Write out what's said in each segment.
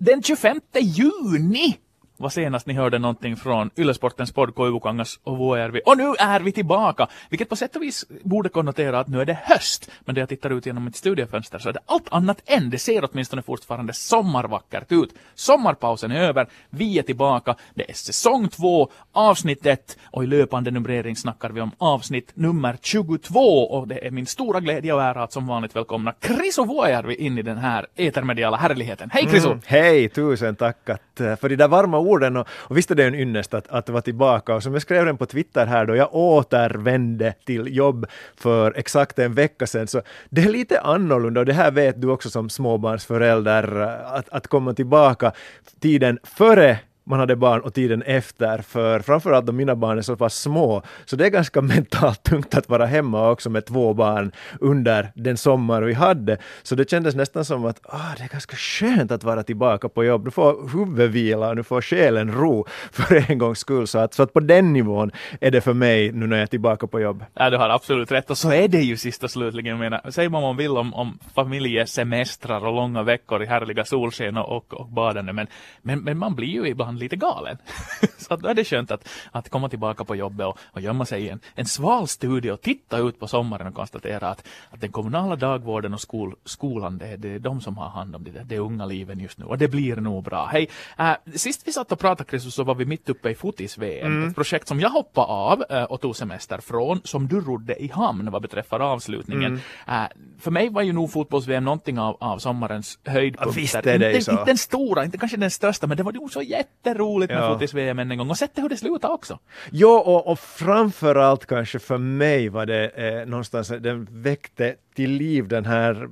Den 25 juni var senast ni hörde någonting från Yllesportens podd Koivukangas och Vuojärvi. Och nu är vi tillbaka! Vilket på sätt och vis borde konnotera att nu är det höst. Men när jag tittar ut genom mitt studiefönster så är det allt annat än. Det ser åtminstone fortfarande sommarvackert ut. Sommarpausen är över. Vi är tillbaka. Det är säsong två, avsnitt ett och i löpande numrering snackar vi om avsnitt nummer 22 och det är min stora glädje och ära att som vanligt välkomna Kriso Vuojärvi in i den här etermediala härligheten. Hej Kriso! Mm, hej, tusen tack att, eh, för de där varma orden. Och, och visst är det en ynnest att, att vara tillbaka. Och som jag skrev den på Twitter här då jag återvände till jobb för exakt en vecka sedan. Så det är lite annorlunda. Och det här vet du också som småbarnsförälder att, att komma tillbaka tiden före man hade barn och tiden efter, för framförallt då mina barn är så pass små, så det är ganska mentalt tungt att vara hemma också med två barn under den sommar vi hade. Så det kändes nästan som att ah, det är ganska skönt att vara tillbaka på jobb. Du får huvudvila och du får själen ro för en gångs skull. Så att, så att på den nivån är det för mig nu när jag är tillbaka på jobb. Ja, du har absolut rätt. Och så är det ju sist och slutligen. Jag menar, säg vad man vill om, om familjesemestrar och långa veckor i härliga solsken och, och, och badande, men, men, men man blir ju ibland lite galen. så då är det skönt att, att komma tillbaka på jobbet och, och gömma sig i en, en sval studio och titta ut på sommaren och konstatera att, att den kommunala dagvården och skol, skolan, det är, det är de som har hand om det, det unga liven just nu och det blir nog bra. Hej, äh, sist vi satt och pratade Christus så var vi mitt uppe i fotis-VM, mm. ett projekt som jag hoppade av äh, och tog semester från, som du rodde i hamn vad beträffar avslutningen. Mm. Äh, för mig var ju nog fotbolls-VM någonting av, av sommarens höjdpunkter. Ja, visst är det inte, så. inte den stora, inte kanske den största, men det var ju så jätteroligt med ja. fotis-VM en gång och sett hur det slutade också. Jo, och, och framförallt kanske för mig var det eh, någonstans, den väckte till liv den här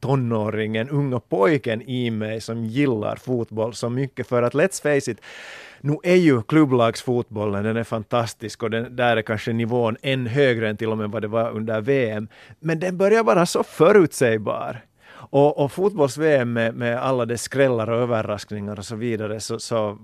tonåringen, unga pojken i mig som gillar fotboll så mycket för att let's face it, nu är ju klubblagsfotbollen, den är fantastisk och den, där är kanske nivån än högre än till och med vad det var under VM. Men den börjar vara så förutsägbar. Och, och fotbolls-VM med, med, alla dess skrällar och överraskningar och så vidare, så, så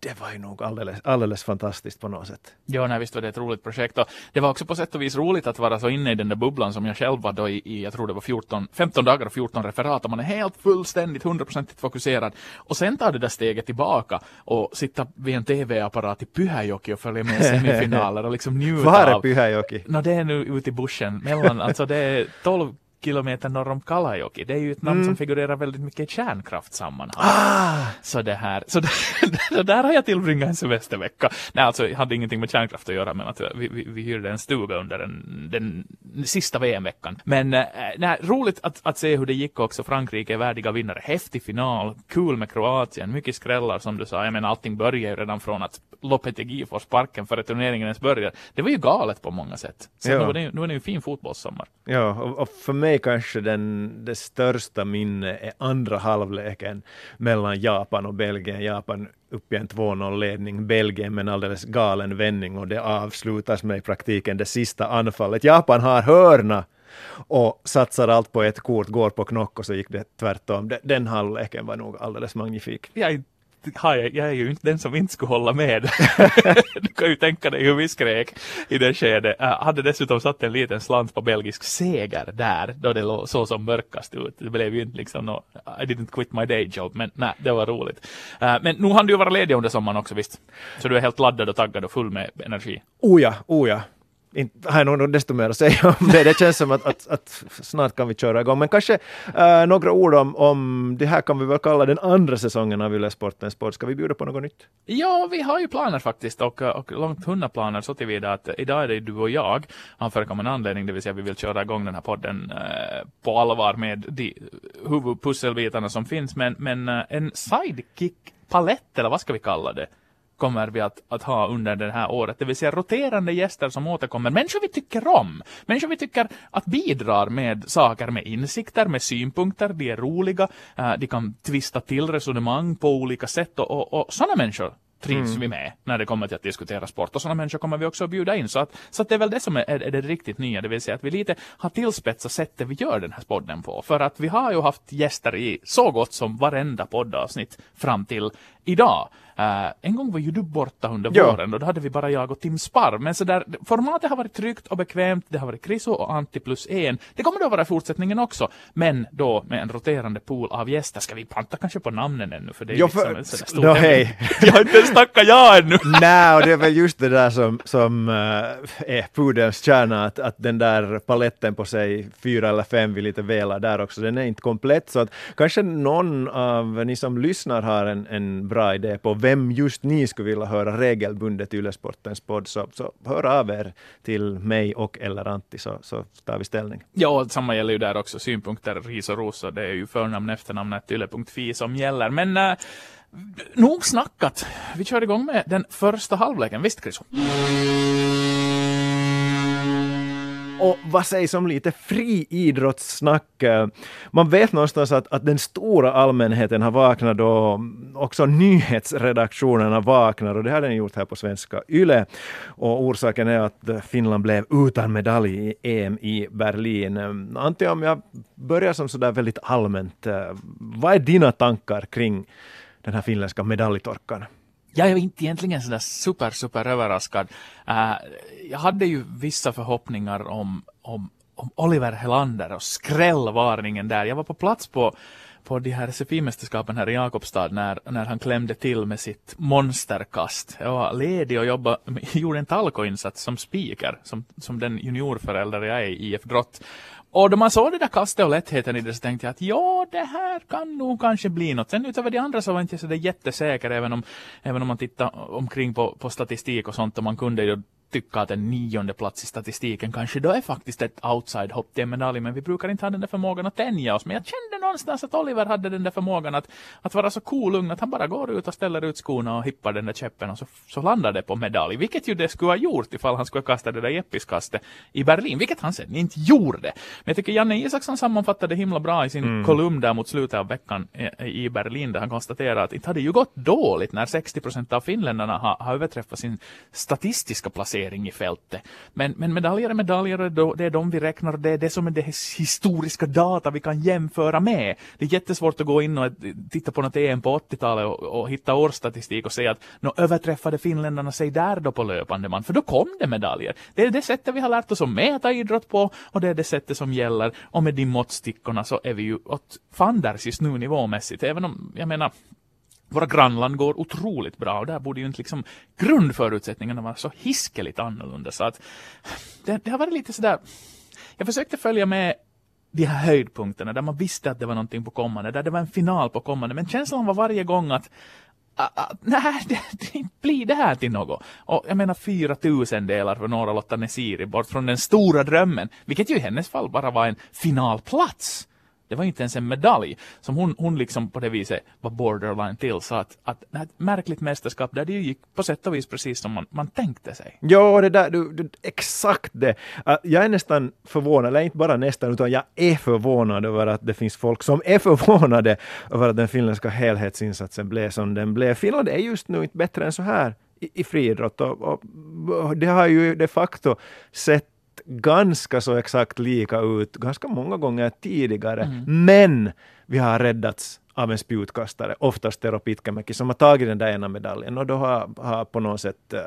det var ju nog alldeles, alldeles fantastiskt på något sätt. Ja, nej, visst var det ett roligt projekt. Och det var också på sätt och vis roligt att vara så inne i den där bubblan som jag själv var då i, i jag tror det var 14, 15 dagar och 14 referat och man är helt fullständigt, hundraprocentigt fokuserad. Och sen tar det där steget tillbaka och sitta vid en tv-apparat i Pyhäjoki och följa med semifinaler och liksom njuta Var är Pyhäjoki? No, det är nu ute i bussen mellan, alltså det är 12 kilometer norr om Kalajoki. Det är ju ett namn mm. som figurerar väldigt mycket i kärnkraftssammanhang. Ah! Så det här, så, det, så där har jag tillbringat en semestervecka. Nej, alltså jag hade ingenting med kärnkraft att göra, men att vi, vi, vi hyrde en stuga under den, den sista VM-veckan. Men äh, nej, roligt att, att se hur det gick också. Frankrike är värdiga vinnare. Häftig final, kul med Kroatien, mycket skrällar som du sa. Jag menar, allting börjar ju redan från att Lopetegui får sparken före turneringen ens börjar. Det var ju galet på många sätt. Så ja. nu, var det, nu var det ju fin fotbollssommar. Ja, och, och för mig kanske den, det största minne är andra halvleken mellan Japan och Belgien. Japan upp i en 2-0-ledning, Belgien med en alldeles galen vändning och det avslutas med i praktiken det sista anfallet. Japan har hörna och satsar allt på ett kort, går på knock och så gick det tvärtom. Den halvleken var nog alldeles magnifik. Jag har jag, jag är ju inte den som inte skulle hålla med. du kan ju tänka dig hur vi skrek i det skedet. Jag hade dessutom satt en liten slant på belgisk seger där, då det låg så som mörkast ut. Det blev ju inte liksom no, I didn't quit my day job, men nej, det var roligt. Uh, men nu hann du ju vara ledig under sommaren också visst? Så du är helt laddad och taggad och full med energi? Oh ja, oh ja inte har jag nog desto mer att säga om det. Det känns som att, att, att snart kan vi köra igång. Men kanske äh, några ord om, om det här kan vi väl kalla den andra säsongen av Yle Sportens sport. Ska vi bjuda på något nytt? Ja, vi har ju planer faktiskt och, eh, och långt hundra planer så tillvida att idag är det du och jag av förekommande anledning, det vill säga vi vill köra igång den här podden äh, på allvar med de huvudpusselbitarna som finns. Men, men äh, en sidekick-palett, eller vad ska vi kalla det? Kommer vi att, att ha under det här året. Det vill säga roterande gäster som återkommer. Människor vi tycker om. Människor vi tycker att bidrar med saker, med insikter, med synpunkter. De är roliga. Uh, de kan tvista till resonemang på olika sätt. Och, och, och sådana människor trivs mm. vi med när det kommer till att diskutera sport. Och sådana människor kommer vi också att bjuda in. Så, att, så att det är väl det som är, är, det riktigt nya. Det vill säga att vi lite har tillspetsat sättet vi gör den här podden på. För att vi har ju haft gäster i så gott som varenda poddavsnitt fram till idag. Uh, en gång var ju du borta under Ja. våren och då hade vi bara jag och Tim Sparr. Men så där, formatet har varit tryggt och bekvämt. Det har varit Kriso och Antti plus en. Det kommer det att vara i fortsättningen också. Men då med en roterande pool av gäster. Ska vi panta kanske på namnen ännu? För det är Jo, liksom en sån stor hej. Jag har inte ens tackat ja ännu. Nej, och det är väl just det där som, som eh, är pudelns kärna, att, att den där paletten på sig fyra eller fem vi lite velar där också, den är inte komplett. Så att kanske någon av ni som lyssnar har en, en bra idé på vem just ni skulle vilja höra regelbundet i Ylesportens podd, så, så hör av er till mig och eller Antti så, så tar vi ställning. Ja, och samma gäller ju där också. Synpunkter, ris och ros. och Det är ju förnamn, efternamnet, yle.fi som gäller. Men äh, nog snackat. Vi kör igång med den första halvleken. Visst, Chris? Och vad sägs om lite friidrottssnack? Man vet någonstans att, att den stora allmänheten har vaknat och också nyhetsredaktionerna vaknar och det har den gjort här på svenska YLE. Och orsaken är att Finland blev utan medalj i EM i Berlin. Antti, om jag börjar som sådär väldigt allmänt, eh, vad är dina tankar kring den här finländska medaljtorkan? Jag är inte egentligen sådär super, super överraskad. Uh, jag hade ju vissa förhoppningar om, om, om Oliver Helander och skrällvarningen där. Jag var på plats på på de här SFI-mästerskapen här i Jakobstad när, när han klämde till med sitt monsterkast. Jag var ledig och jobbade, gjorde en talkoinsats som speaker, som, som den juniorförälder jag är i IF Drott. Och då man såg det där kastet och lättheten i det så tänkte jag att ja, det här kan nog kanske bli något. Sen utöver de andra så var jag inte så där jättesäker även om, även om man tittar omkring på, på statistik och sånt och man kunde ju tycka att en nionde plats i statistiken kanske då är faktiskt ett outside-hopp till en medalj, men vi brukar inte ha den där förmågan att tänja oss. Men jag kände någonstans att Oliver hade den där förmågan att, att vara så cool lugn att han bara går ut och ställer ut skorna och hippar den där käppen och så, så landar det på medalj. Vilket ju det skulle ha gjort ifall han skulle kasta det där jeppiskastet i Berlin, vilket han sen inte gjorde. Men jag tycker Janne Isaksson sammanfattade det himla bra i sin kolumn där mot slutet av veckan i, i Berlin där han konstaterar att inte hade ju gått dåligt när 60 procent av finländarna har, har överträffat sin statistiska placering i fältet. Men, men medaljer är medaljer och det är de vi räknar det är det som är det historiska data vi kan jämföra med. Det är jättesvårt att gå in och titta på något EM på 80-talet och, och hitta årsstatistik och säga att nu överträffade finländarna sig där då på löpande man, för då kom det medaljer. Det är det sättet vi har lärt oss att mäta idrott på och det är det sättet som gäller och med de måttstickorna så är vi ju åt fanders just nu nivåmässigt, även om jag menar våra grannland går otroligt bra och där borde ju inte liksom grundförutsättningarna vara så hiskeligt annorlunda så att det, det har varit lite sådär jag försökte följa med de här höjdpunkterna där man visste att det var någonting på kommande, där det var en final på kommande, men känslan var varje gång att nej, det, det inte blir det här till något. Och jag menar fyra tusendelar för Nora Lotta Nesiri bort från den stora drömmen, vilket ju i hennes fall bara var en finalplats. Det var inte ens en medalj som hon, hon liksom på det viset var borderline till. Så att, att det här ett märkligt mästerskap där det ju gick på sätt och vis precis som man, man tänkte sig. Ja, det där, du, du, exakt det. Jag är nästan förvånad, eller inte bara nästan, utan jag är förvånad över att det finns folk som är förvånade över att den finländska helhetsinsatsen blev som den blev. Finland är just nu inte bättre än så här i, i friidrott och, och, och det har ju de facto sett ganska så exakt lika ut ganska många gånger tidigare. Men vi har räddats av en spjutkastare, oftast Tero Pitkämäki, som har tagit den där ena medaljen och då har, har på något sätt uh,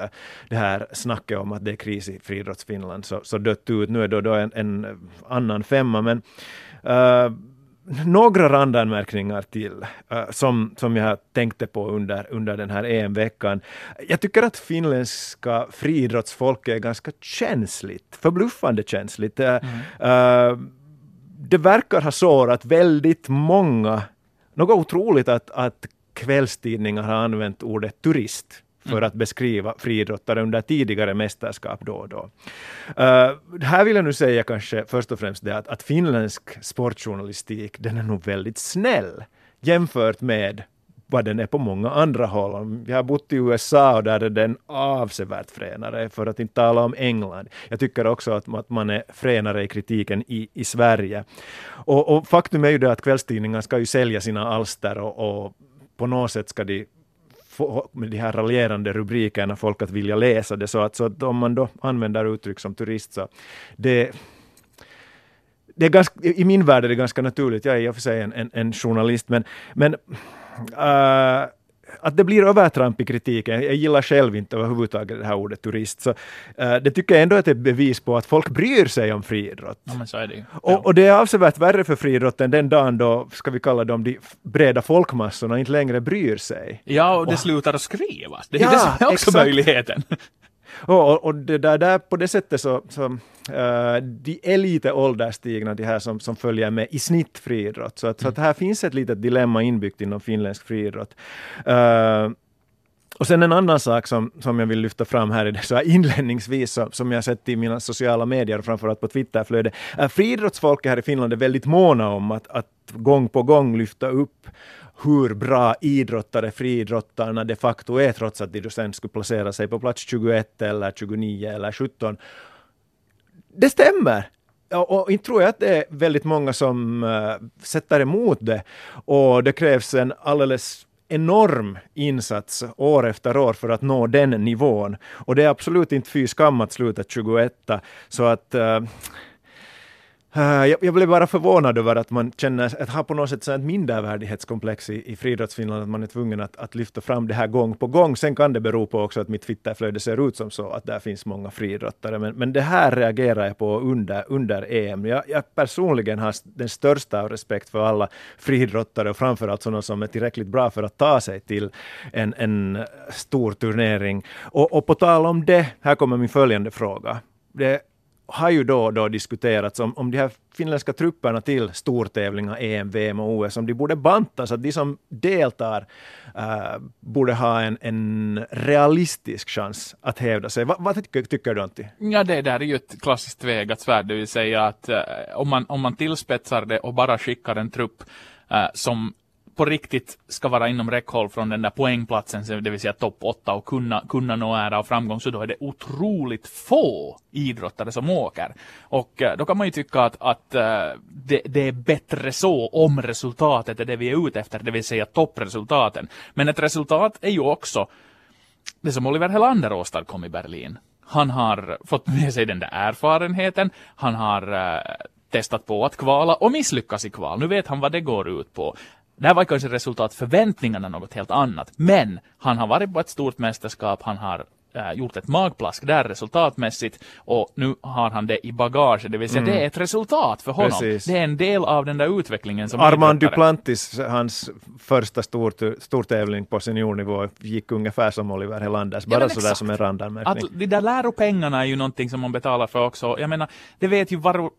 det här snacket om att det är kris i friidrottsfinland så, så dött ut. Nu är det då en, en annan femma, men uh, några randanmärkningar till uh, som, som jag tänkte på under, under den här EM-veckan. Jag tycker att finländska friidrottsfolk är ganska känsligt, förbluffande känsligt. Uh, uh, det verkar ha sårat väldigt många. Något otroligt att, att kvällstidningar har använt ordet turist för att beskriva friidrottare under tidigare mästerskap då och då. Uh, här vill jag nu säga kanske först och främst det att, att finländsk sportjournalistik, den är nog väldigt snäll jämfört med vad den är på många andra håll. Jag har bott i USA och där är den avsevärt fränare, för att inte tala om England. Jag tycker också att, man är fränare i kritiken i, i Sverige. Och, och faktum är ju det att kvällstidningar ska ju sälja sina alster och, och på något sätt ska de med de här raljerande rubrikerna folk att vilja läsa det. Så att, så att om man då använder uttryck som turist så det det är ganska, I min värld är det ganska naturligt. Jag är i och för sig en, en, en journalist, men, men uh, att det blir övertramp i kritiken. Jag gillar själv inte överhuvudtaget det här ordet turist. Så, uh, det tycker jag ändå är ett bevis på att folk bryr sig om friidrott. Ja, det. Och, och, det är avsevärt värre för friidrotten den dagen då, ska vi kalla dem de breda folkmassorna, inte längre bryr sig. Ja, och det och, slutar att skrivas. Det är ja, det som är också exakt. möjligheten. Och, och det där, där, på det sättet så, så uh, de är lite ålderstigna, de här som, som följer med i snitt friidrott. Så, att, mm. så att här finns ett litet dilemma inbyggt inom finländsk friidrott. Uh, och sen en annan sak som, som jag vill lyfta fram här, så här inledningsvis, så, som jag sett i mina sociala medier, framförallt på Twitterflödet. Friidrottsfolket här i Finland är väldigt måna om att, att gång på gång lyfta upp hur bra idrottare friidrottarna de facto är, trots att de sen skulle placera sig på plats 21 eller 29 eller 17. Det stämmer! och inte tror jag att det är väldigt många som uh, sätter emot det. Och det krävs en alldeles enorm insats år efter år för att nå den nivån. Och det är absolut inte fy skam att sluta 21. Så att uh, Eh, jag, jag blev bara förvånad över att man känner att ha på något sätt ett mindervärdighetskomplex i, i friidrottsfinland, att man är tvungen att, att lyfta fram det här gång på gång. Sen kan det bero på också att mitt Twitterflöde ser ut som så, att där finns många friidrottare. Men, men det här reagerar jag på under, under EM. Jag, jag personligen har den största respekt för alla friidrottare och framförallt sådana som är tillräckligt bra för att ta sig till en, en stor turnering. Och, och på tal om det, här kommer min följande fråga. Det har ju då och då diskuterats om, om de här finländska trupperna till stortävlingar, EM, VM och OS, om de borde bantas, att de som deltar uh, borde ha en, en realistisk chans att hävda sig. Va, vad tycker, tycker du Antti? Ja, det där är ju ett klassiskt tvegat svärd, det vill säga att uh, om, man, om man tillspetsar det och bara skickar en trupp uh, som på riktigt ska vara inom räckhåll från den där poängplatsen, det vill säga topp 8 och kunna, kunna nå ära och framgång, så då är det otroligt få idrottare som åker. Och eh, då kan man ju tycka att, att eh, det, det, är bättre så om resultatet är det vi är ute efter, det vill säga toppresultaten. Men ett resultat är ju också det som Oliver Helander åstadkom i Berlin. Han har fått med sig den där erfarenheten, han har eh, testat på att kvala och misslyckas i kval. Nu vet han vad det går ut på. Det här var kanske resultat förväntningarna något helt annat. Men han har varit på ett stort mästerskap, han har äh, gjort ett magplask där resultatmässigt och nu har han det i bagage, det vill säga mm. det är ett resultat för honom. Precis. Det är en del av den där utvecklingen som Armand Duplantis, hans första stor, stortävling på seniornivå gick ungefär som Oliver Helanders, bara ja, sådär som en randanmärkning. Att de där läropengarna är ju någonting som man betalar för också. Jag menar, det vet ju var,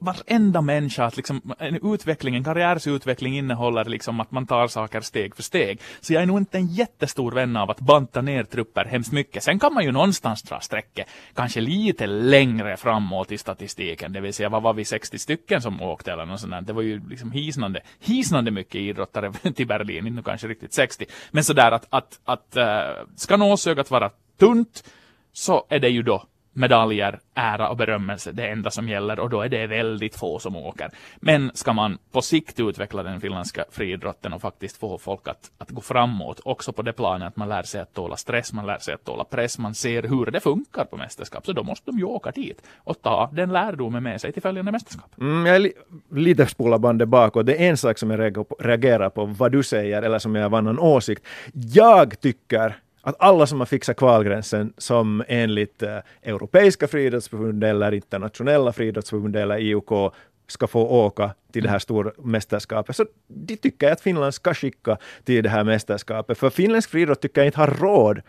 varenda människa att liksom, en utveckling, en karriärsutveckling innehåller liksom att man tar saker steg för steg. Så jag är nog inte en jättestor vän av att banta ner trupper hemskt mycket. Sen kan man ju någonstans dra strecket kanske lite längre framåt i statistiken, det vill säga vad var vi 60 stycken som åkte eller något sånt Det var ju liksom hisnande, hisnande mycket idrottare till Berlin, inte kanske riktigt 60. Men sådär att, att, att eh, ska nålsögat vara tunt så är det ju då medaljer, ära och berömmelse det enda som gäller och då är det väldigt få som åker. Men ska man på sikt utveckla den finländska friidrotten och faktiskt få folk att, att gå framåt, också på det planet att man lär sig att tåla stress, man lär sig att tåla press, man ser hur det funkar på mästerskap, så då måste de ju åka dit och ta den lärdomen med sig till följande mästerskap. Mm, jag är li lite spola bandet bakåt. Det är en sak som jag reagerar på, vad du säger, eller som jag har en åsikt. Jag tycker att alla som har fixat kvalgränsen som enligt eh, Europeiska friidrottsförbundet eller internationella friidrottsförbundet eller IOK ska få åka till det här stora mästerskapet. Så de tycker att Finland ska skicka till det här mästerskapet. För finländsk friidrott tycker jag inte har råd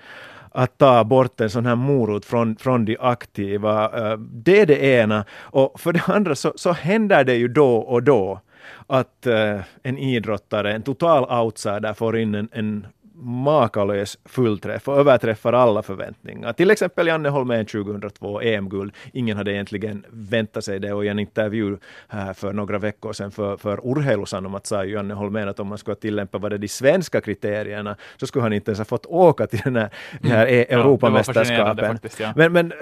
att ta bort en sån här morot från, från de aktiva. Eh, det är det ena. Och för det andra så, så händer det ju då och då att eh, en idrottare, en total outsider, får in en, en makalös fullträff och överträffar alla förväntningar. Till exempel Janne Holmén 2002, EM-guld. Ingen hade egentligen väntat sig det och i en intervju här för några veckor sedan för, för Urheilusanomat sa ju Janne Holmén att om man skulle tillämpa vad det de svenska kriterierna så skulle han inte ens ha fått åka till den här, det här mm. Europamästerskapen. Ja. Men, men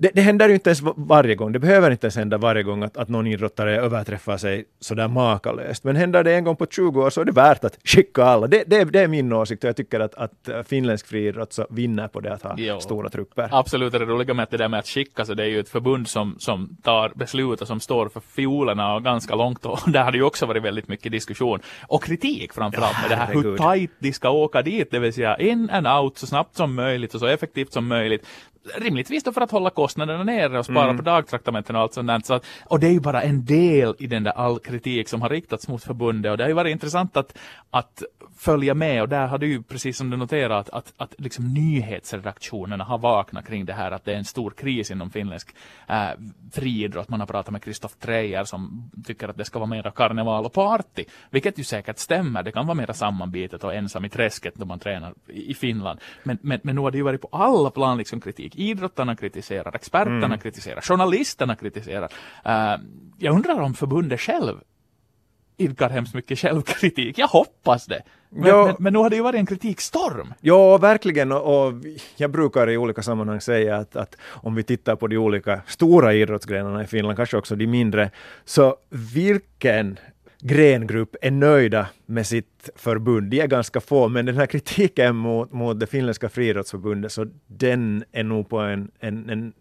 det, det händer ju inte ens varje gång, det behöver inte ens hända varje gång att, att någon idrottare överträffar sig sådär makalöst. Men händer det en gång på 20 år så är det värt att skicka alla. Det, det, det är min åsikt och jag tycker att, att finländsk friidrott så vinner på det att ha jo. stora trupper. Absolut, det roliga med att det där med att skicka så det är ju ett förbund som, som tar beslut och som står för fiolerna och ganska långt och där har det ju också varit väldigt mycket diskussion och kritik framförallt ja, med det här hur tajt de ska åka dit, det vill säga in and out så snabbt som möjligt och så effektivt som möjligt rimligtvis då för att hålla kostnaderna nere och spara mm. på dagtraktamenten och allt sånt där. Så och det är ju bara en del i den där all kritik som har riktats mot förbundet och det har ju varit intressant att, att följa med och där har du ju precis som du noterat att, att, att liksom nyhetsredaktionerna har vaknat kring det här att det är en stor kris inom finländsk äh, friidrott. Man har pratat med Kristoff Treijer som tycker att det ska vara mera karneval och party, vilket ju säkert stämmer. Det kan vara mera sammanbitet och ensam i träsket då man tränar i Finland. Men, men, men nu har det ju varit på alla plan liksom kritik. Idrottarna kritiserar, experterna mm. kritiserar, journalisterna kritiserar. Uh, jag undrar om förbundet själv idkar hemskt mycket självkritik. Jag hoppas det. Men, men, men, nu har det ju varit en kritikstorm. Ja, verkligen. Och, och jag brukar i olika sammanhang säga att, att, om vi tittar på de olika stora idrottsgrenarna i Finland, kanske också de mindre, så vilken grengrupp är nöjda med sitt förbund. De är ganska få, men den här kritiken mot, mot det finländska friidrottsförbundet, så den är nog på en, en, en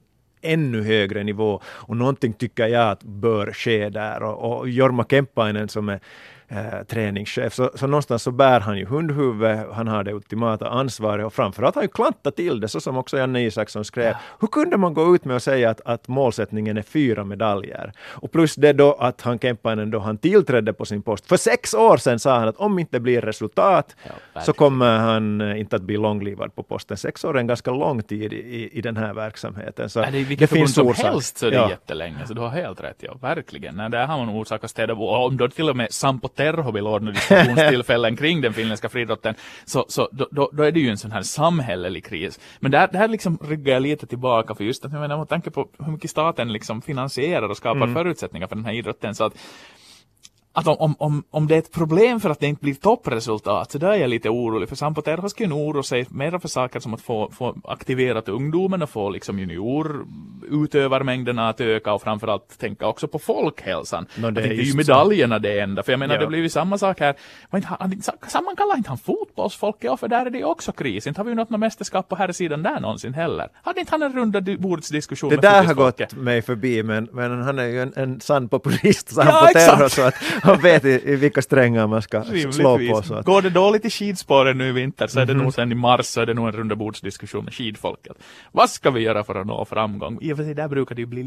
ännu högre nivå. Och någonting tycker jag att bör ske där. Och, och Jorma Kemppainen som är eh, träningschef. Så, så någonstans så bär han ju hundhuvud, han har det ultimata ansvaret och framförallt har han ju klantat till det, så som också Janne Isaksson skrev. Ja. Hur kunde man gå ut med att säga att, att målsättningen är fyra medaljer? Och plus det då att han Kemppainen då han tillträdde på sin post, för sex år sedan sa han att om inte blir resultat ja, så kommer han eh, inte att bli långlivad på posten. Sex år är en ganska lång tid i, i den här verksamheten. Så det, det finns som orsak. helst så är det ja. jättelänge, så du har helt rätt, ja, verkligen. Nej, där har man orsakat städa, och om då till och med Sampo Terho vill ordna diskussionstillfällen kring den finländska friidrotten, så, så då, då, då, är det ju en sån här samhällelig kris. Men där, där liksom ryggar jag lite tillbaka för just att jag menar, med tanke på hur mycket staten liksom finansierar och skapar mm. förutsättningar för den här idrotten, så att att om, om, om det är ett problem för att det inte blir toppresultat så där är jag lite orolig för Sampo Terho ju nog oroa sig mer för saker som att få, få aktiverat ungdomen och få liksom juniorutövarmängderna att öka och framförallt tänka också på folkhälsan. No, det, är ju medaljerna det enda, för jag menar ja. det blir ju samma sak här. Man inte, sammankallar inte han fotbollsfolket, ja för där är det ju också kris. Inte har vi något mästerskap på här sidan där någonsin heller. Hade inte han en runda bordsdiskussion Det där har gått mig förbi men, men han är ju en, en sann populist, Sampo ja, Terho, så att man vet i, i vilka strängar man ska slå på. Så att. Går det dåligt i skidspåren nu i vinter så är det mm -hmm. nog sen i mars så är det nog en rundabordsdiskussion med skidfolket. Vad ska vi göra för att nå framgång? I och för sig där brukar det ju bli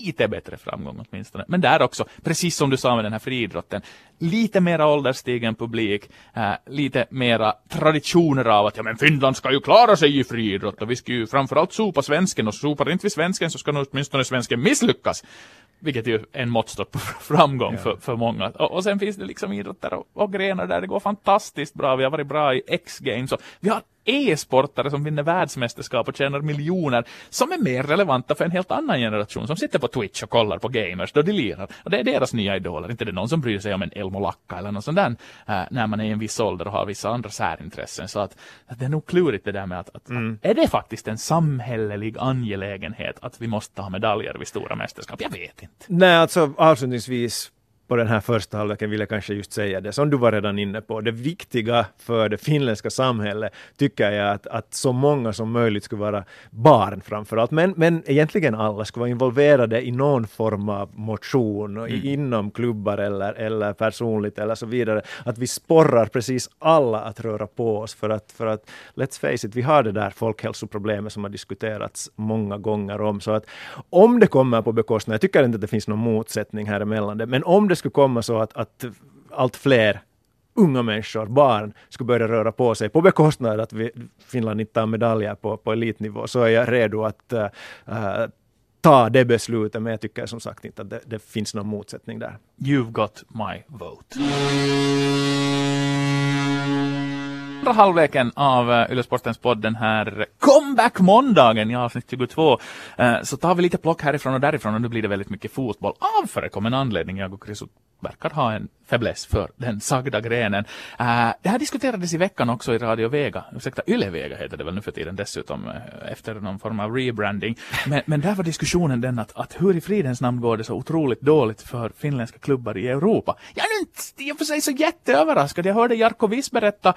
lite bättre framgång åtminstone. Men där också, precis som du sa med den här friidrotten, lite mera ålderstigen publik, äh, lite mera traditioner av att ja men Finland ska ju klara sig i friidrott och vi ska ju framförallt sopa svensken och sopar inte vi svensken så ska nog åtminstone svensken misslyckas. Vilket ju är en måttstock på framgång ja. för, för många. Och, och sen finns det liksom idrotter och, och grenar där det går fantastiskt bra. Vi har varit bra i X-games vi har e-sportare som vinner världsmästerskap och tjänar miljoner som är mer relevanta för en helt annan generation som sitter på Twitch och kollar på gamers då de lirar. Och det är deras nya idoler. Inte det någon som bryr sig om en Elmo Lacka eller något sånt där äh, när man är i en viss ålder och har vissa andra särintressen. Så att, att det är nog klurigt det där med att, att, mm. är det faktiskt en samhällelig angelägenhet att vi måste ha medaljer vid stora mästerskap? Jag vet inte. Nej, alltså avslutningsvis på den här första halvleken vill jag kanske just säga det som du var redan inne på. Det viktiga för det finländska samhället tycker jag att, att så många som möjligt skulle vara barn framförallt, men, men egentligen alla skulle vara involverade i någon form av motion mm. inom klubbar eller, eller personligt eller så vidare. Att vi sporrar precis alla att röra på oss för att, för att let's face it, vi har det där folkhälsoproblemet som har diskuterats många gånger om. Så att om det kommer på bekostnad, jag tycker inte att det finns någon motsättning här emellan det, men om det det skulle komma så att, att allt fler unga människor, barn, skulle börja röra på sig på bekostnad att vi, Finland inte tar medaljer på, på elitnivå, så är jag redo att uh, ta det beslutet. Men jag tycker som sagt inte att det, det finns någon motsättning där. You've got my vote andra halvleken av eh, Yle Sportens podd den här comeback-måndagen i avsnitt 22 eh, så tar vi lite plock härifrån och därifrån och nu blir det väldigt mycket fotboll av förekommen anledning. Jag och Chris verkar ha en fäbless för den sagda grenen. Uh, det här diskuterades i veckan också i Radio Vega, ursäkta Ylevega heter det väl nu för tiden dessutom eh, efter någon form av rebranding. Men, men där var diskussionen den att, att hur i fridens namn går det så otroligt dåligt för finländska klubbar i Europa. Jag är inte i och för sig så jätteöverraskad. Jag hörde Jarkko Viss berätta eh,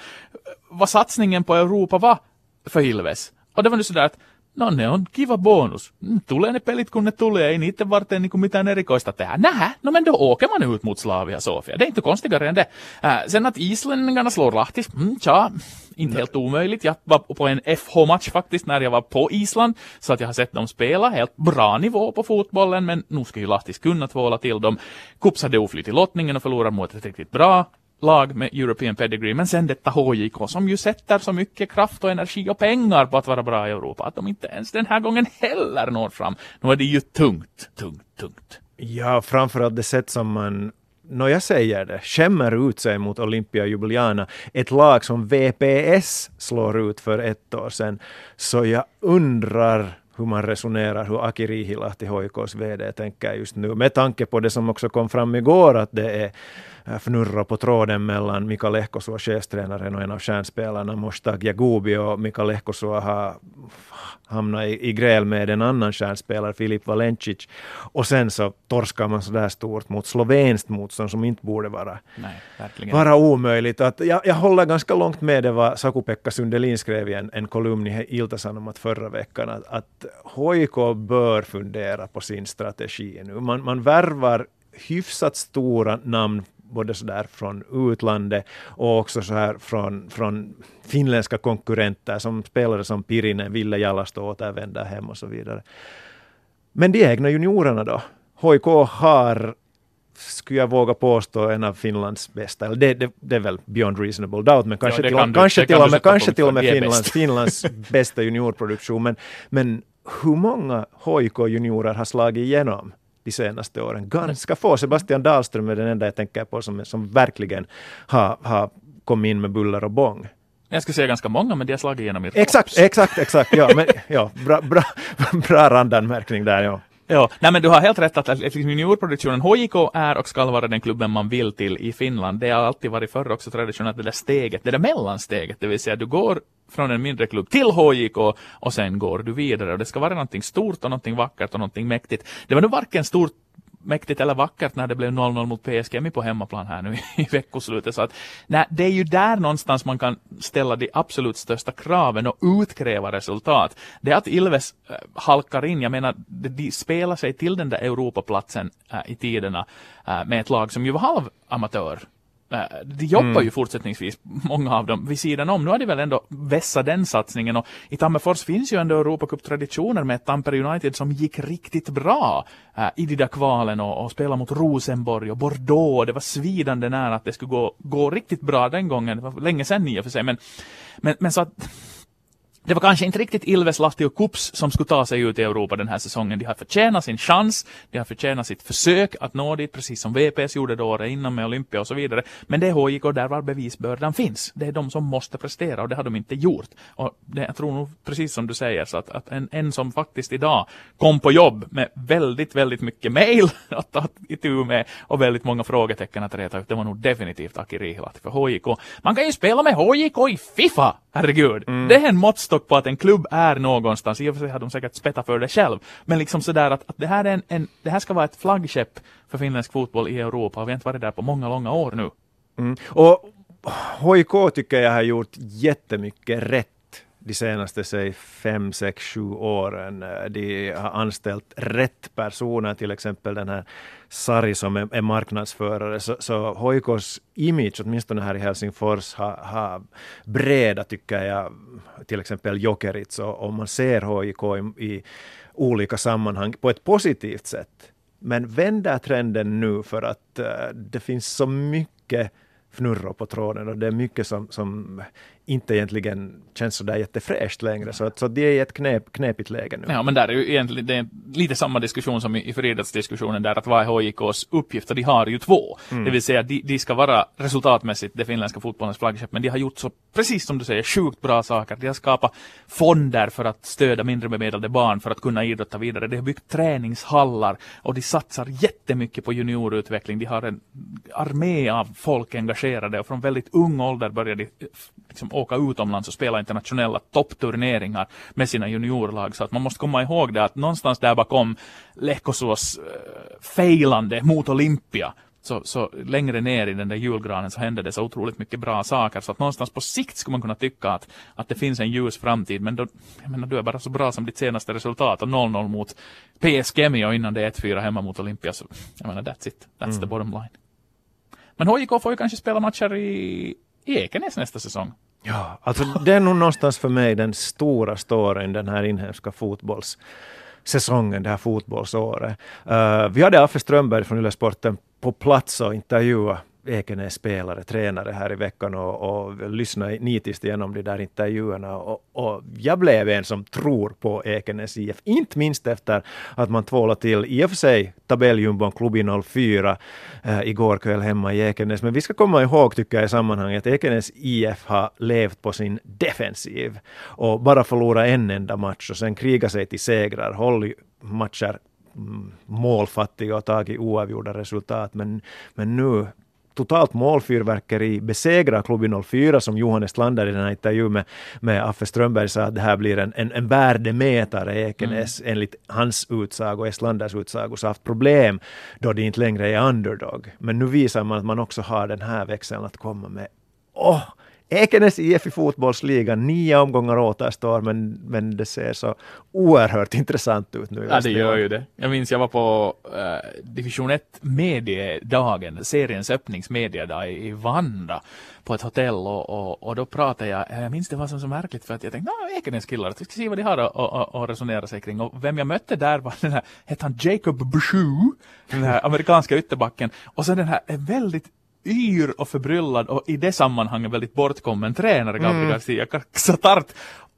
vad satsningen på Europa var för Ilves. Och det var nu sådär att No ne on kiva bonus. Tulee ne pelit kun ne tulee, ei niiden varten niin mitään erikoista tehdä. Nähä, no men då åker man ut mot Slavia Sofia. Det är inte konstigare än det. Äh, sen att islänningarna slår Lahti, mm, tja, inte helt omöjligt. Jag var på en FH-match faktiskt när jag var på Island, så att jag har sett dem spela. Helt bra nivå på fotbollen, men nu ska ju Lahtis kunna tvåla till dem. Kups hade oflyt i lottningen och förlorar mot ett riktigt bra lag med European Pedigree, men sen detta HJK som ju sätter så mycket kraft och energi och pengar på att vara bra i Europa, att de inte ens den här gången heller når fram. Nu är det ju tungt, tungt, tungt. Ja, framförallt det sätt som man Nå, jag säger det, skämmer ut sig mot Olympia Ljubljana, ett lag som VPS slår ut för ett år sedan. Så jag undrar hur man resonerar, hur Aki Rihilahti, HIKs VD, tänker just nu, med tanke på det som också kom fram igår, att det är fnurra på tråden mellan Mika Lehkosua, chefstränaren och en av stjärnspelarna, Moshtag Jagubi och Mika Lehkosua har hamnat i, i gräl med en annan stjärnspelare, Filip Valencic. Och sen så torskar man så där stort mot slovenskt motstånd som inte borde vara, Nej, vara omöjligt. Att jag, jag håller ganska långt med det vad Saku-Pekka Sundelin skrev i en, en kolumn i Ilta-Sanomat förra veckan, att, att HIK bör fundera på sin strategi nu. Man, man värvar hyfsat stora namn både så där från utlandet och också så här från, från finländska konkurrenter som spelare som Pirinen, Ville Jalasto återvänder hem och så vidare. Men de egna juniorerna då? HIK har skulle jag våga påstå en av Finlands bästa, eller det, det, det är väl beyond reasonable doubt, men kanske ja, till, du, kanske till, och med, kanske till och med Finlands, Finlands bästa juniorproduktion. Men, men hur många HIK-juniorer har slagit igenom? de senaste åren. Ganska få. Sebastian Dahlström är den enda jag tänker på som, som verkligen har, har kommit in med buller och bång. Jag skulle säga ganska många, men de har slagit igenom i Exakt, exakt, exakt. Ja, men, ja, bra, bra, bra randanmärkning där. Ja. Ja, nej men du har helt rätt att liksom juniorproduktionen HJK är och ska vara den klubben man vill till i Finland. Det har alltid varit förr också traditionellt det där steget, det där mellansteget, det vill säga du går från en mindre klubb till HJK och sen går du vidare och det ska vara någonting stort och någonting vackert och någonting mäktigt. Det var nu varken stort mäktigt eller vackert när det blev 0-0 mot PSG på hemmaplan här nu i veckoslutet. Så att, nej, det är ju där någonstans man kan ställa de absolut största kraven och utkräva resultat. Det är att Ilves äh, halkar in, jag menar, de, de spelar sig till den där Europaplatsen äh, i tiderna äh, med ett lag som ju var halvamatör de jobbar mm. ju fortsättningsvis, många av dem, vid sidan om. Nu har de väl ändå vässat den satsningen och i Tammerfors finns ju ändå Europacup-traditioner med Tampere United som gick riktigt bra äh, i de där kvalen och, och spelade mot Rosenborg och Bordeaux. Det var svidande nära att det skulle gå, gå riktigt bra den gången. Det var länge sedan i och för sig, men, men, men så att det var kanske inte riktigt Ilves, Lahti och Kups som skulle ta sig ut i Europa den här säsongen. De har förtjänat sin chans, de har förtjänat sitt försök att nå dit, precis som VPS gjorde då året innan med Olympia och så vidare. Men det är HIK där var bevisbördan finns. Det är de som måste prestera och det har de inte gjort. Och det, jag tror nog precis som du säger, så att, att en, en som faktiskt idag kom på jobb med väldigt, väldigt mycket mail att ta itu med och väldigt många frågetecken att reta ut, det var nog definitivt Aki Rihlahti för HIK. Man kan ju spela med HIK i Fifa! Herregud, mm. det är en måttstock på att en klubb är någonstans. I och för sig har de säkert spettat för det själv. Men liksom sådär att, att det, här är en, en, det här ska vara ett flaggskepp för finländsk fotboll i Europa. Vi har inte varit där på många, långa år nu. Mm. Och HIK tycker jag har gjort jättemycket rätt de senaste säg fem, sex, sju åren. Eh, de har anställt rätt personer, till exempel den här Sari som är, är marknadsförare. Så, så HIKs image, åtminstone här i Helsingfors, har, ha breda, tycker jag, till exempel Jokerit. Och, och man ser HIK i, i olika sammanhang på ett positivt sätt. Men vänder trenden nu för att uh, det finns så mycket fnurror på tråden och det är mycket som, som inte egentligen känns sådär jättefräscht längre. Så, så de är i ett knep, knepigt läge nu. Ja, men där är ju egentligen det är lite samma diskussion som i, i friidrottsdiskussionen där att vad är HJKs uppgift? Och de har ju två. Mm. Det vill säga de, de ska vara resultatmässigt det finländska fotbollens flaggskepp, men de har gjort så, precis som du säger, sjukt bra saker. De har skapat fonder för att stödja mindre bemedlade barn för att kunna idrotta vidare. De har byggt träningshallar och de satsar jättemycket på juniorutveckling. De har en armé av folk engagerade och från väldigt ung ålder börjar de liksom åka utomlands och spela internationella toppturneringar med sina juniorlag. Så att man måste komma ihåg det att någonstans där bakom Lehkosuos uh, failande mot Olympia så, så längre ner i den där julgranen så hände det så otroligt mycket bra saker så att någonstans på sikt skulle man kunna tycka att, att det finns en ljus framtid men då, jag menar, du är bara så bra som ditt senaste resultat och 0-0 mot PSG och innan det är 1-4 hemma mot Olympia så jag menar that's it, that's mm. the bottom line. Men HJK får ju kanske spela matcher i Ekenäs nästa säsong. Ja, alltså det är nog någonstans för mig den stora storyn den här inhemska fotbollssäsongen, det här fotbollsåret. Uh, vi hade Affe Strömberg från Yle Sporten på plats och intervjuade Ekenäs spelare, tränare här i veckan och, och lyssnade nitiskt igenom de där intervjuerna. Och, och, jag blev en som tror på Ekenäs IF, inte minst efter att man tvålade till, i och för sig, tabelljumbon Klubbi 04 äh, eh, igår kväll hemma i Ekenäs. Men vi ska komma ihåg, tycker jag, i sammanhanget, att Ekenäs IF har levt på sin defensiv och bara förlorat en enda match och sen krigat sig till segrar, håll matcher mm, målfattiga och tagit oavgjorda resultat. Men, men nu totalt målfyrverkeri, besegra Klubb 04 som Johannes Lander i den här intervjun med, med Affe Strömberg sa att det här blir en, en, en värdemätare Ekenäs mm. enligt hans utsago, Estlanders utsago, så haft problem då det inte längre är underdog. Men nu visar man att man också har den här växeln att komma med. Åh, oh, Ekenäs IF i fotbollsligan, nio omgångar återstår, men, men det ser så oerhört intressant ut nu. Ja, det gör ju det. Jag minns jag var på uh, division 1 mediedagen, seriens öppningsmediedag i Vanda på ett hotell och, och, och, då pratade jag, jag minns det var så, så märkligt för att jag tänkte, ja, Ekenäs killar, vi ska se vad de har att resonera sig kring. Och vem jag mötte där var den här, hette han Jacob Bouchou, den här amerikanska ytterbacken. Och så den här väldigt yr och förbryllad och i det sammanhanget väldigt bortkommen tränare Gabriel mm. Garcia Xatart.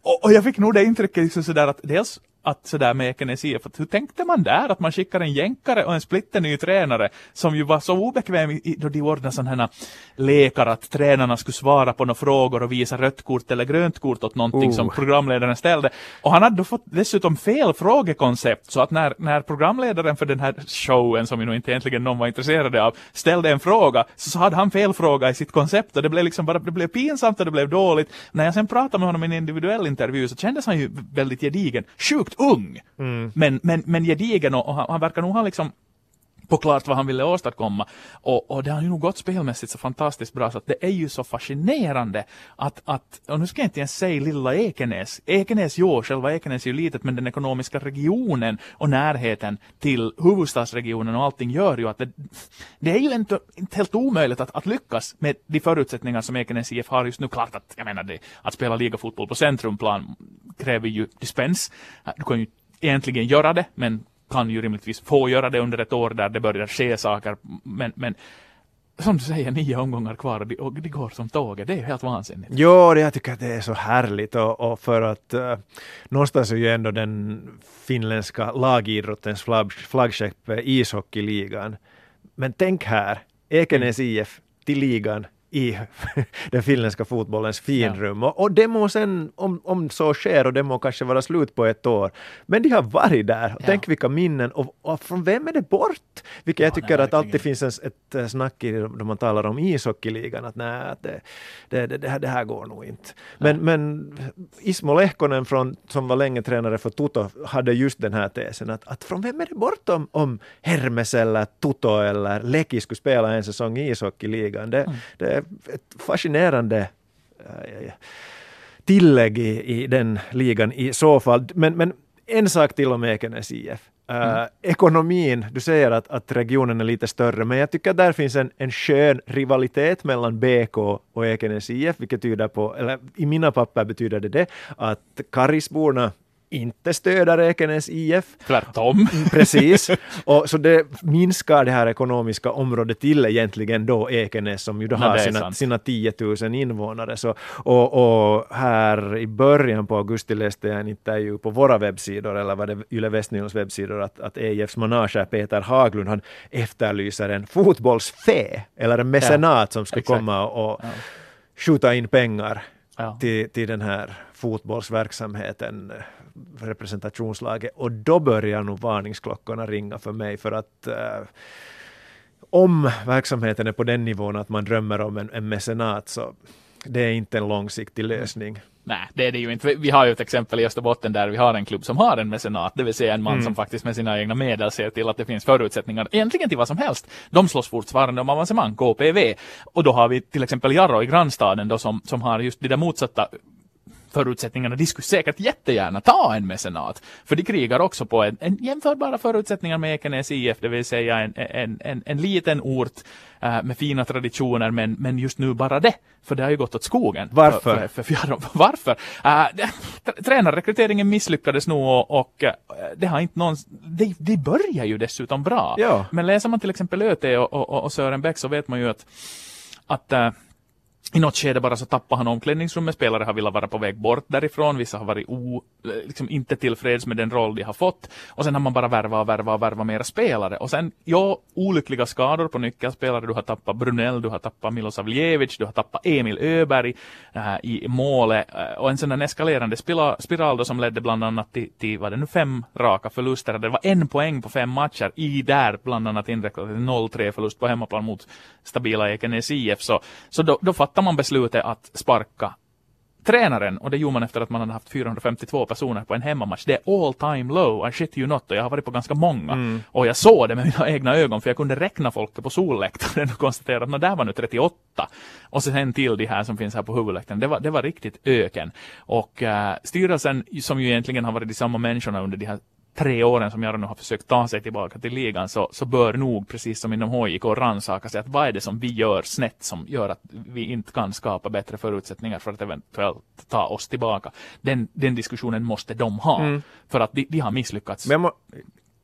Och, och, jag fick nog det intrycket liksom sådär att dels att sådär med Ekenäs IF, hur tänkte man där att man skickar en jänkare och en splitterny tränare som ju var så obekväm i, då de ordnade sådana här lekar att tränarna skulle svara på några frågor och visa rött kort eller grönt kort åt någonting oh. som programledaren ställde. Och han hade då fått dessutom fel frågekoncept så att när, när programledaren för den här showen som ju nog inte egentligen någon var intresserade av ställde en fråga så hade han fel fråga i sitt koncept och det blev liksom bara, det blev pinsamt och det blev dåligt. När jag sen pratade med honom i en individuell intervju så kändes han ju väldigt gedigen. Sjukt sjukt ung. Mm. Men, men, men gedigen och, och han, han verkar nog ha liksom på klart vad han ville åstadkomma. Och, och det har ju nog gått spelmässigt så fantastiskt bra så att det är ju så fascinerande att, att och nu ska jag inte ens säga lilla Ekenäs. Ekenäs, jo, själva Ekenäs är ju litet men den ekonomiska regionen och närheten till huvudstadsregionen och allting gör ju att det, det är ju inte, inte helt omöjligt att, att lyckas med de förutsättningar som Ekenäs IF har just nu. Klart att, jag menar det, att spela ligafotboll på centrumplan kräver ju dispens. Du kan ju egentligen göra det, men kan ju rimligtvis få göra det under ett år där det börjar ske saker. Men, men som du säger, nio omgångar kvar och det, och går som tåget. Det är ju helt vansinnigt. Jo, jag tycker att det är så härligt och, och för att uh, någonstans är ju ändå den finländska lagidrottens flagg, flaggskepp eh, ishockeyligan. Men tänk här, Ekenäs IF till ligan i den finländska fotbollens finrum. Ja. Och, och det må sen, om, om så sker, och det må kanske vara slut på ett år, men de har varit där. Och ja. Tänk vilka minnen, och, och, från vem är det bort? Vilket ja, jag tycker nej, att alltid finns ett, ett eh, snack i då man talar om ishockeyligan, att nej, det, det, det, det, här, det här går nog inte. Men, men Ismo Lehkonen, från, som var länge tränare för Toto, hade just den här tesen, att, att från vem är det bort om, om Hermes eller Toto eller Leki skulle spela en säsong i ishockeyligan? Det, mm. det ett fascinerande äh, tillägg i, i den ligan i så fall. Men, men en sak till om Ekenäs IF. Uh, äh, mm. Ekonomin, du säger att, att regionen är lite större, men jag tycker att där finns en, en skön rivalitet mellan BK och Ekenäs IF, vilket tyder på, eller i mina papper betyder det det, att Karisborna inte stöder Ekenäs IF. Tvärtom. Precis. Och så det minskar det här ekonomiska området till egentligen då Ekenäs som ju då Ja, har sina, sant. sina 10 000 invånare. Så, och, och här i början på augusti läste jag en intervju på våra webbsidor, eller var det Yle Västnylands webbsidor, att, att EIFs manager Peter Haglund han efterlyser en fotbollsfe, eller en mecenat som ska exakt. komma och Ja. skjuta in pengar Ja. till, till den här fotbollsverksamheten, representationslaget. Och då börjar nog varningsklockorna ringa för mig för att eh, om verksamheten är på den nivån att man drömmer om en, en mecenat så det är inte en långsiktig lösning. Nej, det är det ju inte. Vi har ju ett exempel i Österbotten där vi har en klubb som har en mecenat, det vill säga en man Mm. som faktiskt med sina egna medel ser till att det finns förutsättningar, egentligen till vad som helst. De slåss fortfarande om avancemang, KPV. Och då har vi till exempel Jarro i grannstaden då som, som har just de där motsatta förutsättningarna. De skulle säkert jättegärna ta en mecenat. För de krigar också på en, en jämförbara förutsättningar med Ekenäs IF, det vill säga en, en, en, en liten ort eh, med fina traditioner, men, men just nu bara det. För det har ju gått åt skogen. Varför? För, för, för, Fjärran. Varför? Det- tränarrekryteringen misslyckades nog och, och eh, det har inte någon... De, de börjar ju dessutom bra. Ja. Men läser man till exempel ÖT och, och, och Sören Bäck så vet man ju att, att i något skede bara så tappade han omklädningsrummet, spelare har velat vara på väg bort därifrån, vissa har varit o, eh, liksom inte tillfreds med den roll de har fått. Och sen har man bara värva och värva och värva mera spelare. Och sen, ja, olyckliga skador på nyckelspelare. Du har tappat Brunell, du har tappat Milosavljevic, du har tappat Emil Öberg äh, i målet. Eh, och en sån där eskalerande spiral då som ledde bland annat till, till vad det nu, fem raka förluster. Det var en poäng på fem matcher i där bland annat inräknat 0-3 förlust på hemmaplan mot stabila Ekenäs IF. Så, så då, då fattar man beslutet att sparka tränaren och det gjorde man efter att man hade haft 452 personer på en hemmamatch. Det är all time low, I shit you not och jag har varit på ganska många. Och jag såg det med mina egna ögon för jag kunde räkna folk på solläktaren och konstatera att "Nå, där var nu 38. Och sen till de här som finns här på huvudläktaren. Det var, det var riktigt öken. Och eh, styrelsen som ju egentligen har varit de samma människorna under de här tre åren som jag nu har försökt ta sig tillbaka till ligan så, så bör nog, precis som inom HIK, rannsaka sig att vad är det som vi gör snett som gör att vi inte kan skapa bättre förutsättningar för att eventuellt ta oss tillbaka. Den, den diskussionen måste de ha, för att de, de har misslyckats. Men jag, må,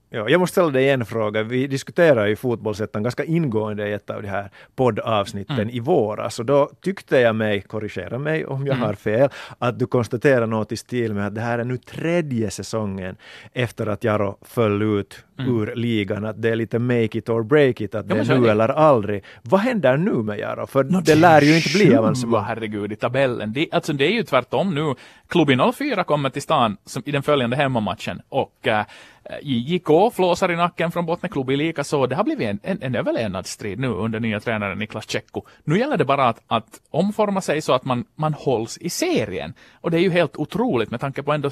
ja, jag måste ställa dig en fråga. Vi diskuterade ju fotbollsettan ganska ingående i ett av de här poddavsnitten Mm. i våras. Och då tyckte jag mig, korrigera mig om jag Mm. har fel, att du konstaterar något i stil med att det här är nu tredje säsongen efter att Jaro föll ut ur ligan. Att det är lite make it or break it, att Mm. Ja, det är nu eller aldrig. Vad händer nu med Jaro? För Nå, det lär ju inte bli avancemang. herregud, i tabellen. Det, alltså det är ju tvärtom nu. Klubben 04 kommer till stan som, i den följande hemmamatchen och äh, JJK flåsar i nacken från Bottenklubbi lika så. Det har blivit en, en, en överlevnadsstrid nu under nya tränaren Niklas Tjecko. Nu gäller det bara att, att omforma sig så att man, man hålls i serien. Och det är ju helt otroligt med tanke på ändå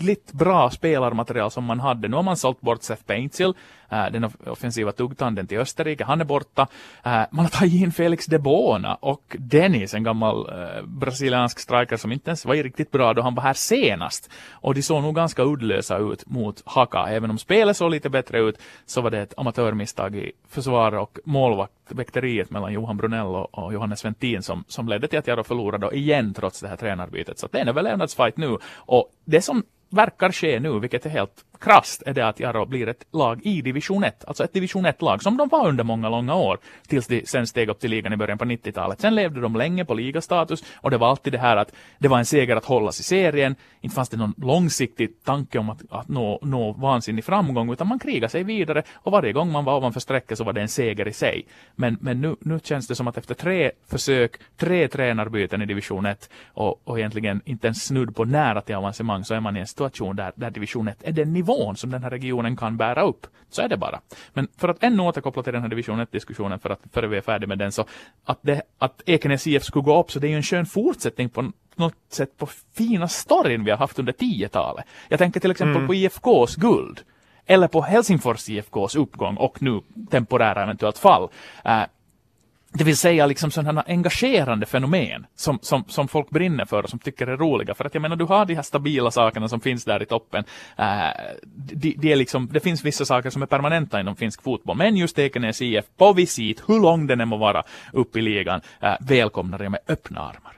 hyggligt bra spelarmaterial som man hade. Nu har man sålt bort Seth Paintsil, Äh, den offensiva tuggtanden till Österrike. Han är borta. Äh, man har tagit in Felix de Bona och Dennis, en gammal äh, brasiliansk striker som inte ens var riktigt bra då han var här senast. Och de såg nog ganska uddlösa ut mot Haka. Även om spelet såg lite bättre ut så var det ett amatörmisstag i försvar och målvaktväkteriet mellan Johan Brunell och, Johannes Ventin som, som ledde till att Jaro förlorade igen trots det här tränarbytet. Så det är en överlevnadsfight nu. Och det som verkar ske nu, vilket är helt krasst, är det att Jaro blir ett lag i division 1. Alltså ett division 1-lag som de var under många, långa år. Tills de sen steg upp till ligan i början på 90-talet. Sen levde de länge på ligastatus och det var alltid det här att det var en seger att hållas i serien. Inte fanns det någon långsiktig tanke om att, att nå, nå vansinnig framgång utan man krigade sig vidare och varje gång man var ovanför strecket så var det en seger i sig. Men, men nu, nu känns det som att efter tre försök, tre tränarbyten i division 1 och, och egentligen inte ens snudd på nära till avancemang så är man i en situation där, där division 1 är den nivån som den här regionen kan bära upp. Så är det bara. Men för att ännu återkoppla till den här division 1-diskussionen för att före vi är färdiga med den så att, det, att Ekenäs IF skulle gå upp så det är ju en skön fortsättning på något sätt på fina storyn vi har haft under 10-talet. Jag tänker till exempel på IFKs guld eller på Helsingfors IFKs uppgång och nu temporära eventuellt fall. Det vill säga liksom sådana engagerande fenomen som, som, som folk brinner för och som tycker är roliga. För att jag menar, du har de här stabila sakerna som finns där i toppen. Eh, uh, det, de är liksom, det finns vissa saker som är permanenta inom finsk fotboll. Men just Ekenäs IF på visit, hur lång den än må vara, upp i ligan, uh, välkomnar jag med öppna armar.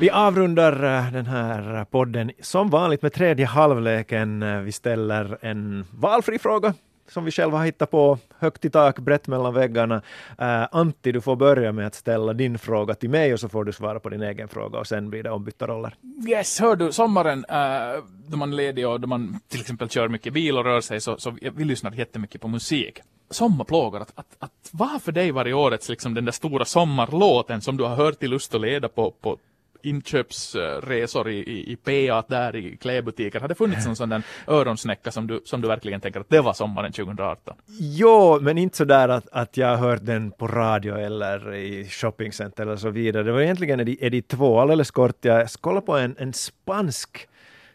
Vi avrundar eh, den här podden som vanligt med tredje halvleken. Vi ställer en valfri fråga som vi själva har hittat på, högt i tak, brett mellan väggarna. Uh, Antti, du får börja med att ställa din fråga till mig och så får du svara på din egen fråga och sen blir det ombytta roller. Yes, hör du, sommaren uh, då man är ledig och då man till exempel kör mycket bil och rör sig så, så vi lyssnar jättemycket på musik. Sommarplågor, att, att, att vad för dig varje årets liksom den där stora sommarlåten som du har hört i Lust och leda på, på inköpsresor i, i, i PA där i klädbutiker. Har det funnits någon sån där öronsnäcka som du, som du verkligen tänker att det var sommaren 2018? Jo, men inte så där att, att jag har hört den på radio eller i shoppingcenter eller så vidare. Det var egentligen Eddie, Eddie 2, alldeles kort. Jag kollade på en, en spansk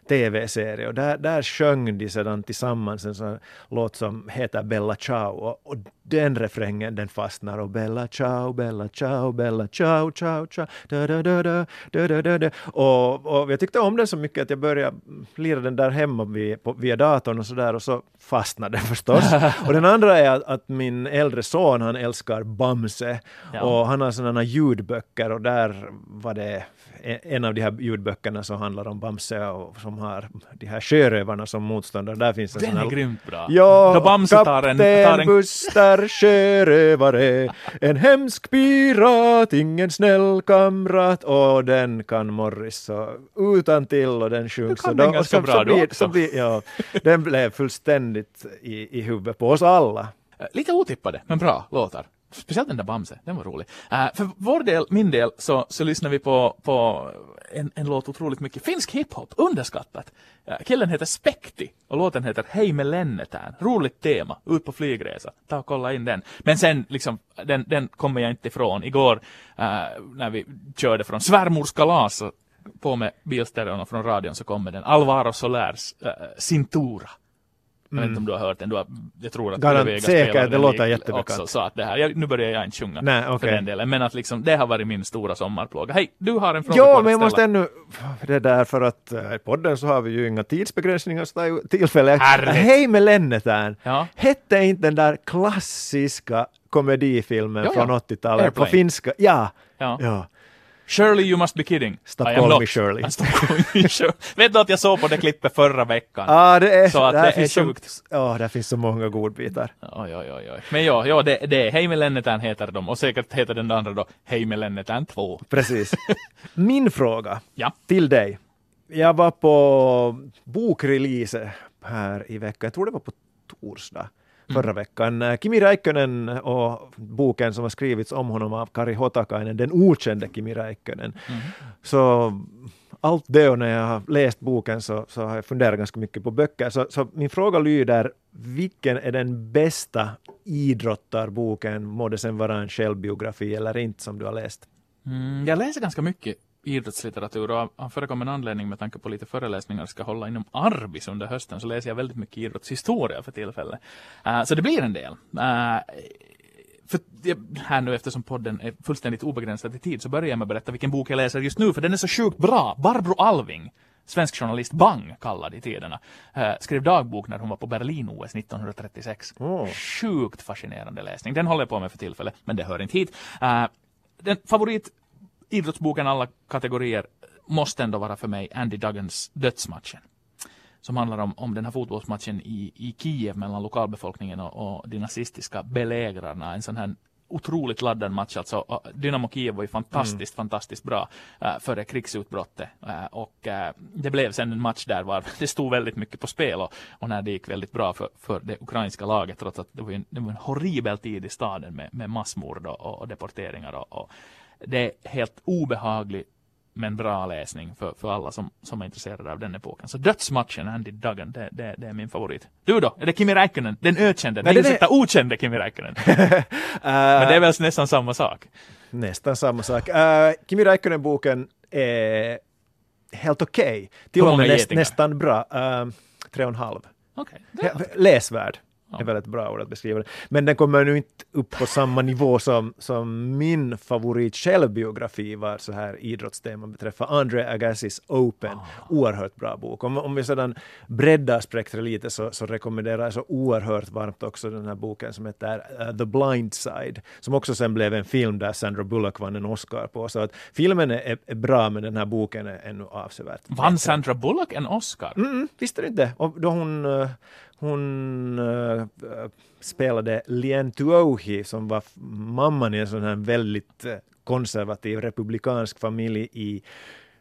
tv-serie och där, där sjöng de sedan tillsammans en sån låt som heter Bella Ciao. Och, och den refrängen den fastnar. Och Bella Ciao, Bella Ciao, Bella Ciao, Ciao, Ciao, da da da da, da da da och, och jag tyckte om den så mycket att jag började lira den där hemma via, på, via datorn och sådär. Och så fastnade den förstås. och den andra är att, att min äldre son han älskar Bamse. Ja. och han har sådana ljudböcker. Och där var det en av de här ljudböckerna som handlar om Bamse och som har de här sjörövarna som motståndare. Där finns en Den sån här... är grymt bra. Ja, Då Bamse tar en, tar en... Buster sjörövare, en hemsk pirat, ingen snäll kamrat och den kan Morris så utan till och den sjungs. kan den ganska bra du också. blir, ja, den blev fullständigt i, i huvudet på oss alla. Eh, Lite otippade, men bra låtar. Speciellt den där Bamse, den var rolig. Uh, för vår del, min del, så, så lyssnar vi på, på en, en låt otroligt mycket. Finsk hiphop, underskattat. Uh, killen heter Spekti och låten heter Hej med Lennetään. Roligt tema, ut på flygresa. Ta och kolla in den. Men sen, liksom, den, den kommer jag inte ifrån. Igår uh, när vi körde från svärmors kalas på med bilstereon och från radion så kommer den Alvaro Solers uh, Cintura. Jag vet inte om du har hört den. Du har, jag tror att Garant, Vega säkert, det låter jättebekant. Också, så att det här, jag, nu börjar jag inte sjunga Nej, för okej. den delen. Men att liksom, det har varit min stora sommarplåga. Hej, du har en fråga Jo, men jag måste ännu... Det där för att äh, i podden så har vi ju inga tidsbegränsningar så tillfälle. Härligt. Hej med Lennetään! Ja. Hette inte den där klassiska komedifilmen Ja, ja. från 80-talet på finska? Ja. Ja. ja. Shirley, you must be kidding. Stop I am calling me Shirley. Stop calling me Shirley. Vet du att jag såg på det klippet förra veckan? Ah, det är, Så att där det är sjukt. Ja, där finns så många godbitar. Oj, oj, oj, oj. Men ja, ja det, det är Hej med heter de. Och säkert heter den andra då Hej med Lennetään 2. Precis. Min fråga Ja. till dig. Jag var på bokrelease här i veckan, jag tror det var på torsdag förra veckan. Eh, Kimi Räikkönen och boken som har skrivits om honom av Kari Hotakainen, den okände Kimi Räikkönen. Så allt det och när jag har läst boken så, så har jag funderat ganska mycket på böcker. Så, så min fråga lyder, vilken är den bästa idrottarboken, må det sen vara en självbiografi eller inte, som du har läst? Mm, jag läser ganska mycket idrottslitteratur och av- förekommande anledning med tanke på lite föreläsningar ska hålla inom Arbis under hösten så läser jag väldigt mycket idrottshistoria för tillfället. Eh, så det blir en del. Eh, för här nu eftersom podden är fullständigt obegränsad i tid så börjar jag med att berätta vilken bok jag läser just nu för den är så sjukt bra. Barbro Alving, svensk journalist Bang kallad i tiderna, eh, skrev dagbok när hon var på Berlin-OS 1936. Åh. Sjukt fascinerande läsning. Den håller jag på med för tillfället, men det hör inte hit. Eh, den favorit idrottsboken alla kategorier måste ändå vara för mig Andy Duggans Dödsmatchen. Som handlar om, om den här fotbollsmatchen i, i Kiev mellan lokalbefolkningen och, och de nazistiska belägrarna. En sån här otroligt laddad match. Alltså, Dynamo Kiev var ju fantastiskt, fantastiskt bra uh, före krigsutbrottet. Uh, och uh, det blev sen en match där var det stod väldigt mycket på spel och, och när det gick väldigt bra för, för det ukrainska laget trots att det var, en, det var en horribel tid i staden med, med massmord och, och deporteringar. Och, och det är helt obehaglig men bra läsning för, för alla som, som är intresserade av den epoken. Så Dödsmatchen, Andy Duggan, det, det, det är min favorit. Du då? Är det Kimi Räikkönen? Den ökände? Nej, Nej, det det okände Kimi Räikkönen. Men det är väl nästan samma sak? Nästan samma sak. Uh, Kimi Räikkönen-boken är helt okej. Till Hur och med nästan bra. Uh, tre och en halv. He- Läsvärd. Är väl ett bra ord att beskriva det. Men den kommer nu inte upp på samma nivå som, som min favorit självbiografi var så här idrottstema beträffar Andre Agassis Open. Ah. Oerhört bra bok. Om, om vi sedan breddar spektrat lite så, så rekommenderar jag så oerhört varmt också den här boken som heter uh, The Blind Side, som också sen blev en film där Sandra Bullock vann en Oscar på. Så att filmen är, är bra, men den här boken är ännu avsevärt Vann Sandra Bullock en Oscar? Mm, visste du inte? Och då hon uh, hon uh, spelade Lien Tuohi som var mamman i en sån här väldigt eh, konservativ republikansk familj i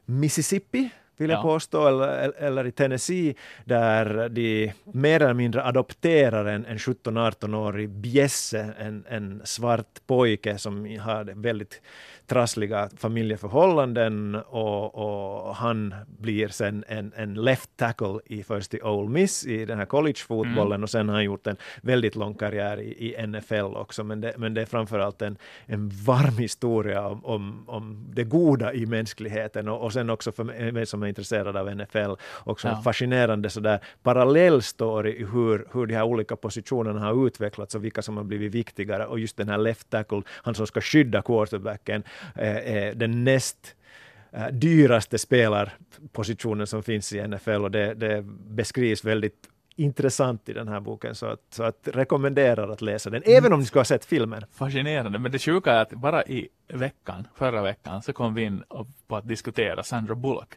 Mississippi vill jag ja. påstå, eller, eller i Tennessee, där de mer eller mindre adopterar en, en 17-18-årig bjässe, en, en svart pojke som har väldigt trassliga familjeförhållanden och, och, han blir sen en, en left tackle i först i Ole Miss i den här collegefotbollen mm. och sen har han gjort en väldigt lång karriär i, i NFL också. Men det, men det är framförallt en, en varm historia om, om, om det goda i mänskligheten och, och sen också för mig som är intresserad av NFL också ja. en fascinerande sådär parallellstory i hur, hur de här olika positionerna har utvecklats och vilka som har blivit viktigare och just den här left tackle, han som ska skydda quarterbacken, Eh, eh, den näst eh, dyraste spelarpositionen som finns i NFL och det, det beskrivs väldigt intressant i den här boken, så att, så att rekommenderar att läsa den, även om ni skulle ha sett filmen. Fascinerande, men det sjuka är att bara i veckan, förra veckan, så kom vi in på att diskutera Sandra Bullock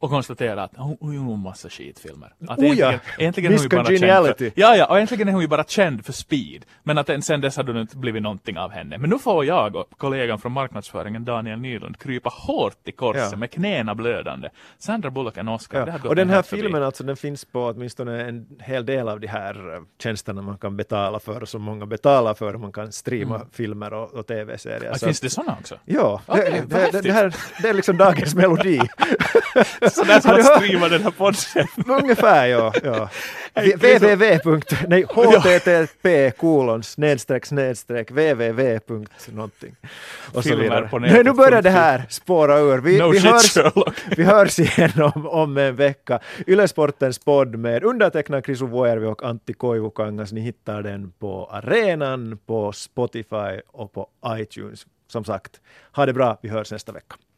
och konstatera att hon, hon gjorde en massa skitfilmer. Att oh ja, äntligen, Miss Congeniality. ja, ja, och äntligen är hon ju bara känd för speed. Men att sen dess har det inte blivit någonting av henne. Men nu får jag och kollegan från marknadsföringen Daniel Nylund krypa hårt i korset ja. med knäna blödande. Sandra Bullock en Oscar. Ja. och den här filmen förbi. alltså, den finns på åtminstone en hel del av de här eh, tjänsterna man kan betala för och som många betalar för. Man kan streama mm. filmer och, och tv-serier. finns det sådana också? Ja, okay, det, det, det, här, det är liksom dagens melodi. Så där som att streama den här podden. Ungefär ja. ja. www. Nej, http kolon snedstreck snedstreck www. någonting. Och så vidare. Nej, nu börjar det här spåra ur. Vi, no vi, hörs, vi hörs igen om, om en vecka. Ylesportens podd med undertecknad Krisu Vuojärvi och Antti Koivukangas. Ni hittar den på arenan, på Spotify och på iTunes. Som sagt, ha det bra. Vi hörs nästa vecka.